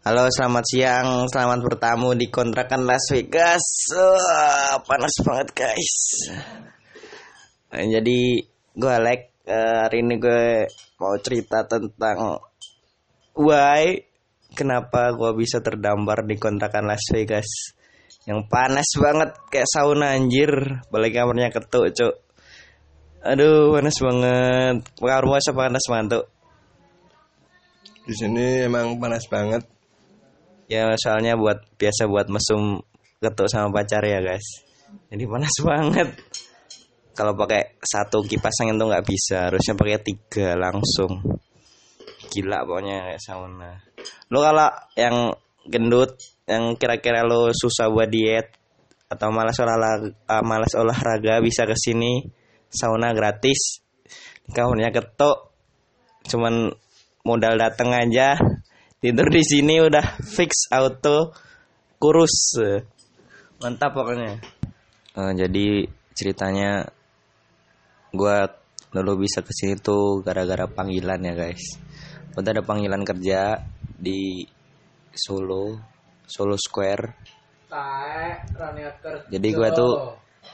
Halo, selamat siang. Selamat bertamu di kontrakan Las Vegas. Wah, panas banget, guys. Nah, jadi, gue Alek. Eh, hari ini gue mau cerita tentang why kenapa gue bisa terdampar di kontrakan Las Vegas yang panas banget kayak sauna anjir. Balik kamarnya ketuk, cuk. Aduh, panas banget. Kamar masa panas mantuk. Di sini emang panas banget. Ya soalnya buat biasa buat mesum ketuk sama pacar ya guys. Jadi panas banget. Kalau pakai satu kipas angin tuh nggak bisa, harusnya pakai tiga langsung. Gila pokoknya kayak sauna. Lo kalau yang gendut, yang kira-kira lo susah buat diet atau malas olahraga, uh, malas olahraga bisa ke sini sauna gratis. Kamarnya ketuk, cuman modal dateng aja tidur di sini udah fix auto kurus. Mantap pokoknya. Eh, jadi ceritanya gua dulu bisa ke sini tuh gara-gara panggilan ya guys. Udah ada panggilan kerja di Solo Solo Square. Jadi gua tuh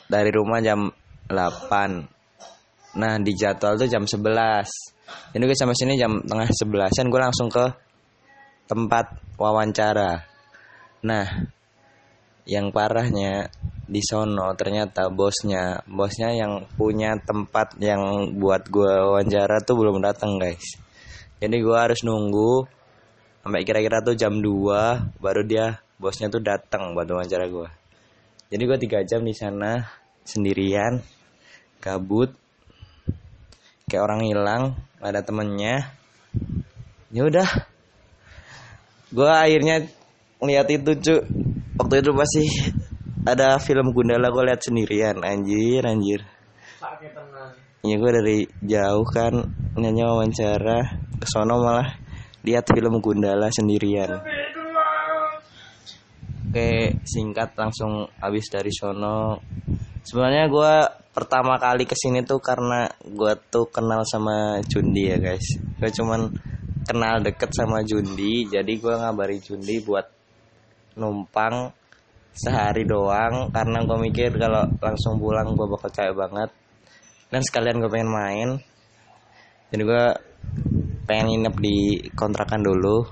dari rumah jam 8 nah di jadwal tuh jam 11 jadi gue sampai sini jam tengah sebelasan gue langsung ke tempat wawancara. Nah, yang parahnya di sono ternyata bosnya, bosnya yang punya tempat yang buat gue wawancara tuh belum datang guys. Jadi gue harus nunggu sampai kira-kira tuh jam 2 baru dia bosnya tuh datang buat wawancara gue. Jadi gue tiga jam di sana sendirian, gabut, kayak orang hilang ada temennya ya udah gue akhirnya ngeliat itu cu. Waktu itu pasti ada film Gundala gue lihat sendirian. Anjir anjir. Ya gue dari jauh kan nyanyi wawancara. Ke sono malah lihat film Gundala sendirian. Oke singkat langsung habis dari sono. Sebenarnya gue pertama kali ke sini tuh karena gue tuh kenal sama Jundi ya guys. Gue cuman kenal deket sama Jundi jadi gue ngabari Jundi buat numpang sehari doang karena gue mikir kalau langsung pulang gue bakal capek banget. Dan sekalian gue pengen main jadi gue pengen nginep di kontrakan dulu.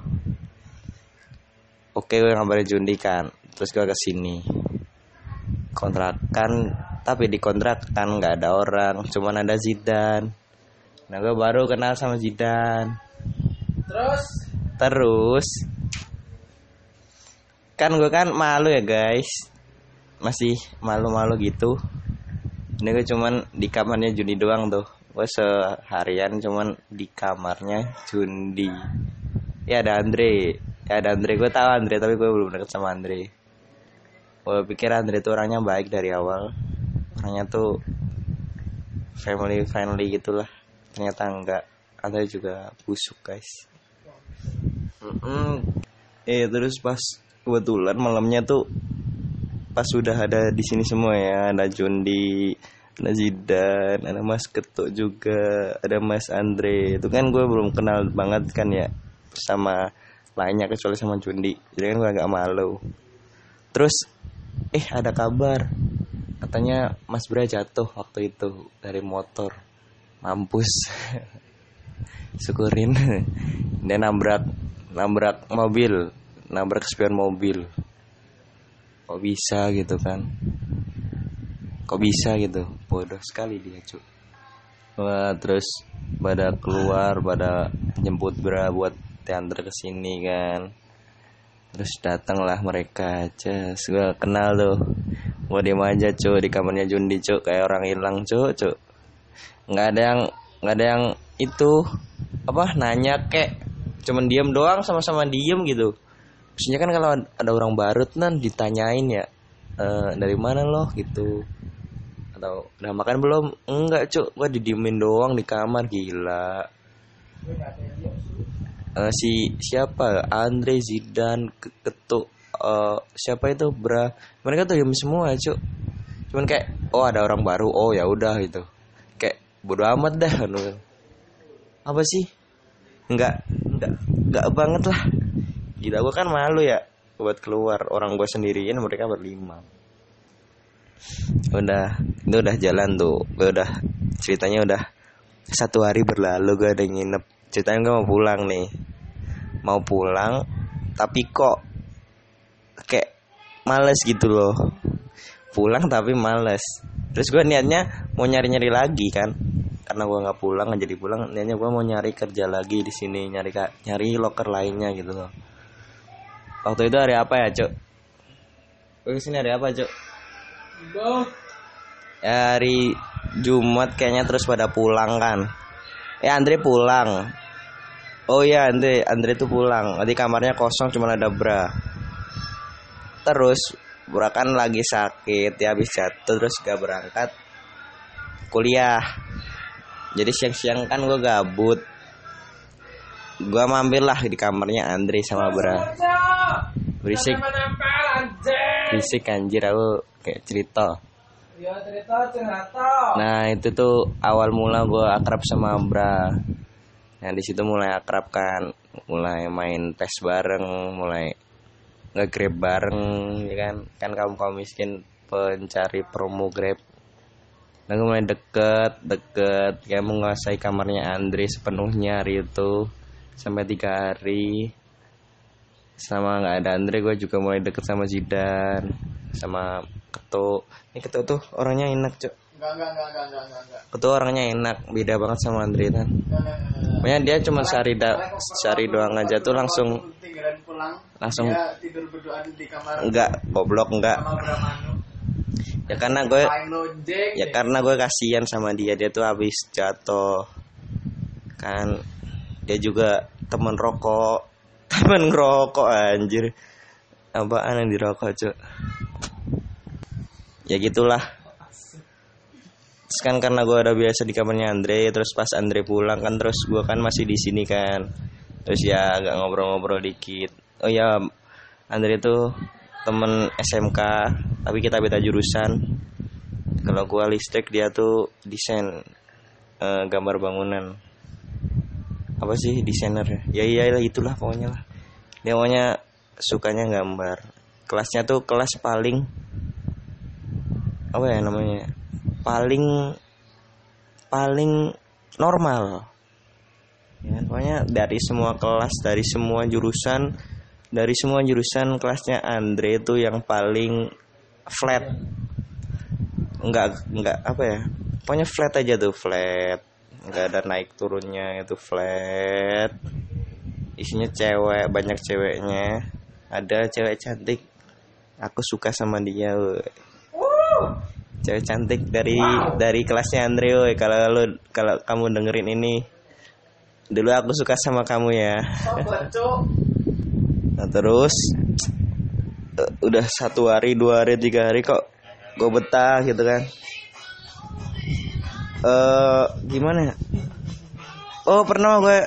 Oke gue ngabari Jundi kan terus gue ke sini. Kontrakan tapi di kontrak kan nggak ada orang cuman ada Zidan. Nah gue baru kenal sama Zidan Terus? Terus? Kan gue kan malu ya guys. Masih malu-malu gitu. Ini gue cuman di kamarnya Jundi doang tuh. Gue seharian cuman di kamarnya Jundi. Ya ada Andre. Ya ada Andre. Gue tahu Andre tapi gue belum deket sama Andre. Gue pikir Andre tuh orangnya baik dari awal. Orangnya tuh family friendly gitulah. Ternyata enggak. Ada juga busuk guys Mm-mm. eh terus pas kebetulan malamnya tuh pas sudah ada di sini semua ya. Ada Jundi ada Zidan ada Mas Ketuk juga ada Mas Andre. Itu kan gue belum kenal banget kan ya sama lainnya kecuali sama Jundi. Jadi kan gue agak malu. Terus eh ada kabar. Katanya Mas Bra jatuh waktu itu dari motor. Mampus. Syukurin. Dia nabrak nabrak mobil nabrak spion mobil. Kok bisa gitu kan? Kok bisa gitu? Bodoh sekali dia cu wah terus pada keluar pada jemput Bra buat diantar ke sini kan. Terus datanglah mereka aja gue kenal tuh. Gue diem aja cu di kamarnya Jundi cu kayak orang hilang cu cu nggak ada yang nggak ada yang itu apa nanya kek cuman diem doang sama-sama diem gitu. Maksudnya kan kalau ada orang baru kan ditanyain ya "Eh, dari mana loh gitu. Atau udah makan belum? Enggak cuk. Gua didiemin doang di kamar. Gila. Eh, si siapa? Andre Zidan Ke- ketuk eh, siapa itu? Bra mereka tuh diem semua cuk. Cuman kayak oh ada orang baru. Oh ya udah gitu. Kayak bodo amat dah anu. apa sih nggak nggak nggak banget lah. Gila gue kan malu ya buat keluar. Orang gue sendirian mereka berlima. Udah itu udah jalan tuh. Gue udah ceritanya udah satu hari berlalu gue udah nginep. Ceritanya gue mau pulang nih. Mau pulang tapi kok kayak males gitu loh. Pulang tapi males. Terus gue niatnya mau nyari nyari lagi kan karena gue nggak pulang nggak jadi pulang niatnya gue mau nyari kerja lagi di sini nyari nyari loker lainnya gitu loh. Waktu itu hari apa ya cok gue sini hari apa cok ya, hari Jumat kayaknya terus pada pulang kan. Ya Andre pulang. Oh iya Andre Andre tuh pulang. Di kamarnya kosong cuma ada bra. Terus Bra kan lagi sakit ya habis jatuh terus gak berangkat kuliah jadi siang-siang kan gue gabut. Gue mampir lah di kamarnya Andre sama Bra. Berisik. Berisik anjir aku kayak cerita. Nah itu tuh awal mula gue akrab sama Bra. Nah di situ mulai akrab kan. Mulai main pes bareng mulai nge-grab bareng ya kan. Kan kamu kamu miskin pencari promo grab nah gue mulai deket deket. Kayak menguasai kamarnya Andre sepenuhnya hari itu. Sampai tiga hari. Sama nggak ada Andre gue juga mulai deket sama Zidan sama Ketu. Ini Ketu tuh orangnya enak cok Ketu orangnya enak beda banget sama Andre kan pokoknya dia cuma sehari da sehari doang aja tuh langsung langsung tidur berdoa di kamar. Enggak goblok enggak ya karena gue ya karena gue kasihan sama dia. Dia tuh habis jatuh. Kan dia juga temen rokok. Temen ngerokok anjir. Apaan yang dirokok cok ya gitulah. Terus kan karena gue udah biasa di kamarnya Andre terus pas Andre pulang kan terus gue kan masih di sini kan. Terus ya agak ngobrol-ngobrol dikit. Oh ya Andre itu temen SMK tapi kita beda jurusan. Kalau gua listrik dia tuh desain uh, gambar bangunan. Apa sih desainer ya? Iya lah itulah pokoknya lah. Dia pokoknya sukanya gambar. Kelasnya tuh kelas paling apa ya namanya paling paling normal. Ya pokoknya dari semua kelas dari semua jurusan dari semua jurusan kelasnya Andre itu yang paling flat nggak nggak apa ya pokoknya flat aja tuh flat nggak ada naik turunnya itu flat isinya cewek banyak ceweknya ada cewek cantik aku suka sama dia woy. cewek cantik dari wow. dari kelasnya Andre woy. kalau lo kalau kamu dengerin ini dulu aku suka sama kamu ya nah terus uh, udah satu hari dua hari tiga hari kok gue betah gitu kan. Eh uh, gimana ya? Oh pernah gue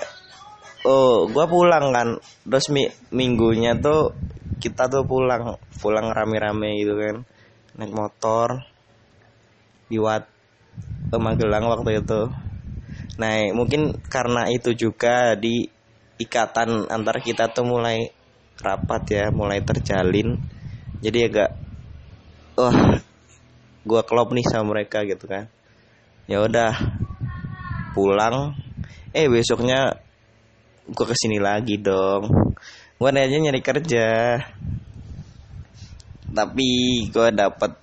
oh gue pulang kan. Terus mi minggunya tuh kita tuh pulang pulang rame-rame gitu kan. Naik motor di Wat Magelang waktu itu. Nah, mungkin karena itu juga di ikatan antara kita tuh mulai rapat ya, mulai terjalin. Jadi agak wah, oh, gua klop nih sama mereka gitu kan. Ya udah pulang eh besoknya gua ke sini lagi dong. Gua aja nyari kerja. Tapi gua dapat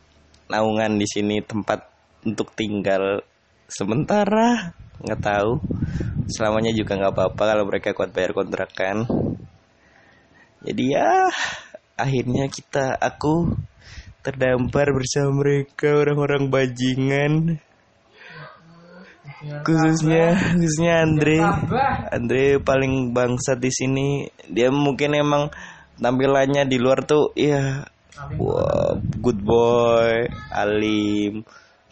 naungan di sini tempat untuk tinggal sementara nggak tahu selamanya juga nggak apa-apa kalau mereka kuat bayar kontrakan jadi ya akhirnya kita aku terdampar bersama mereka orang-orang bajingan. Khususnya khususnya Andre. Andre paling bangsat di sini. Dia mungkin emang tampilannya di luar tuh ya wow, good boy alim.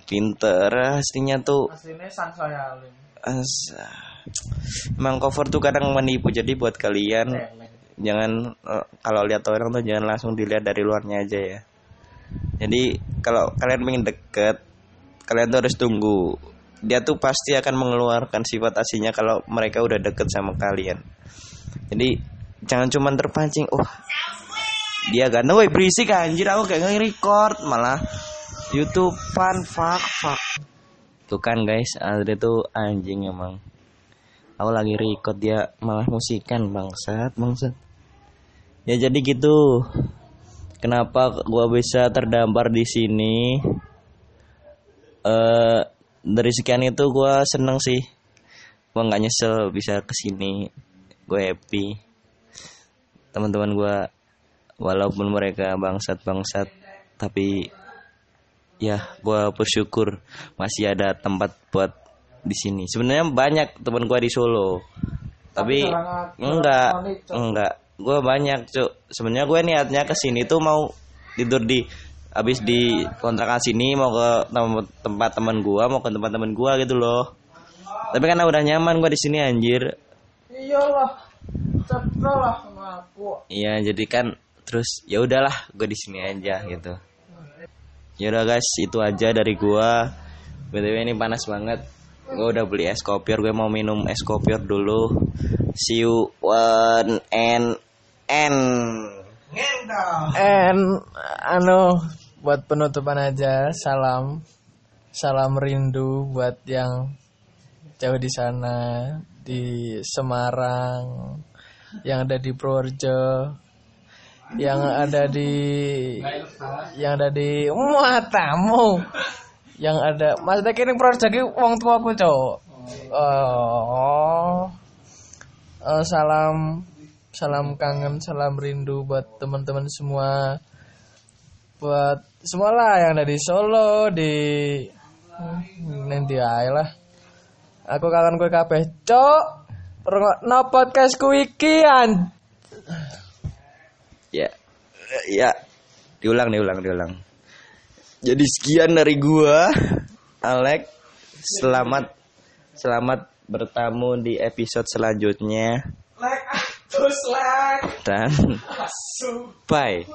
Pinter aslinya tuh. Aslinya sansaya As emang cover tuh kadang menipu. Jadi buat kalian jangan uh, kalau lihat orang tuh jangan langsung dilihat dari luarnya aja ya. Jadi kalau kalian pengen deket kalian tuh harus tunggu. Dia tuh pasti akan mengeluarkan sifat aslinya kalau mereka udah deket sama kalian. Jadi jangan cuman terpancing wah dia ganteng woi berisik anjir aku kayak nge-record malah YouTube fan fuck fuck. Tuh kan guys Andre tuh anjing emang aku lagi record dia malah musikan bangsat. Bangsat. Ya jadi gitu. Kenapa gua bisa terdampar di sini? Eh dari sekian itu gua seneng sih. Gua nggak nyesel bisa ke sini gue happy. Teman-teman gua walaupun mereka bangsat bangsat tapi ya gua bersyukur masih ada tempat buat di sini. Sebenarnya banyak teman gua di Solo. Tapi enggak enggak. Gue banyak cuk sebenarnya gue niatnya ke sini tuh mau tidur di habis di kontrakan sini mau ke tem- tempat teman gua mau ke tempat teman gua gitu loh. Tapi karena udah nyaman gua di sini anjir. Iyalah cepet lah sama aku. Iya jadi kan terus ya udahlah gue di sini aja gitu. Ya udah guys itu aja dari gua. Btw ini panas banget gue udah beli es kopior gue mau minum es kopior dulu. See you one and and and anu buat penutupan aja. Salam salam rindu buat yang jauh di sana di Semarang yang ada di Purworejo yang ada di yang ada di matamu yang ada Mas Deki ini Purworejo ki wong tuaku cowok oh Eh, salam salam kangen salam rindu buat teman-teman semua. Buat semua lah yang ada di Solo di hmm, nanti ae lah. Aku kangen kue kabeh cok. No podcast ku iki an. Ya ya. Diulang diulang diulang jadi sekian dari gua Alek. Selamat selamat bertamu di episode selanjutnya. Like terus like. Dan bye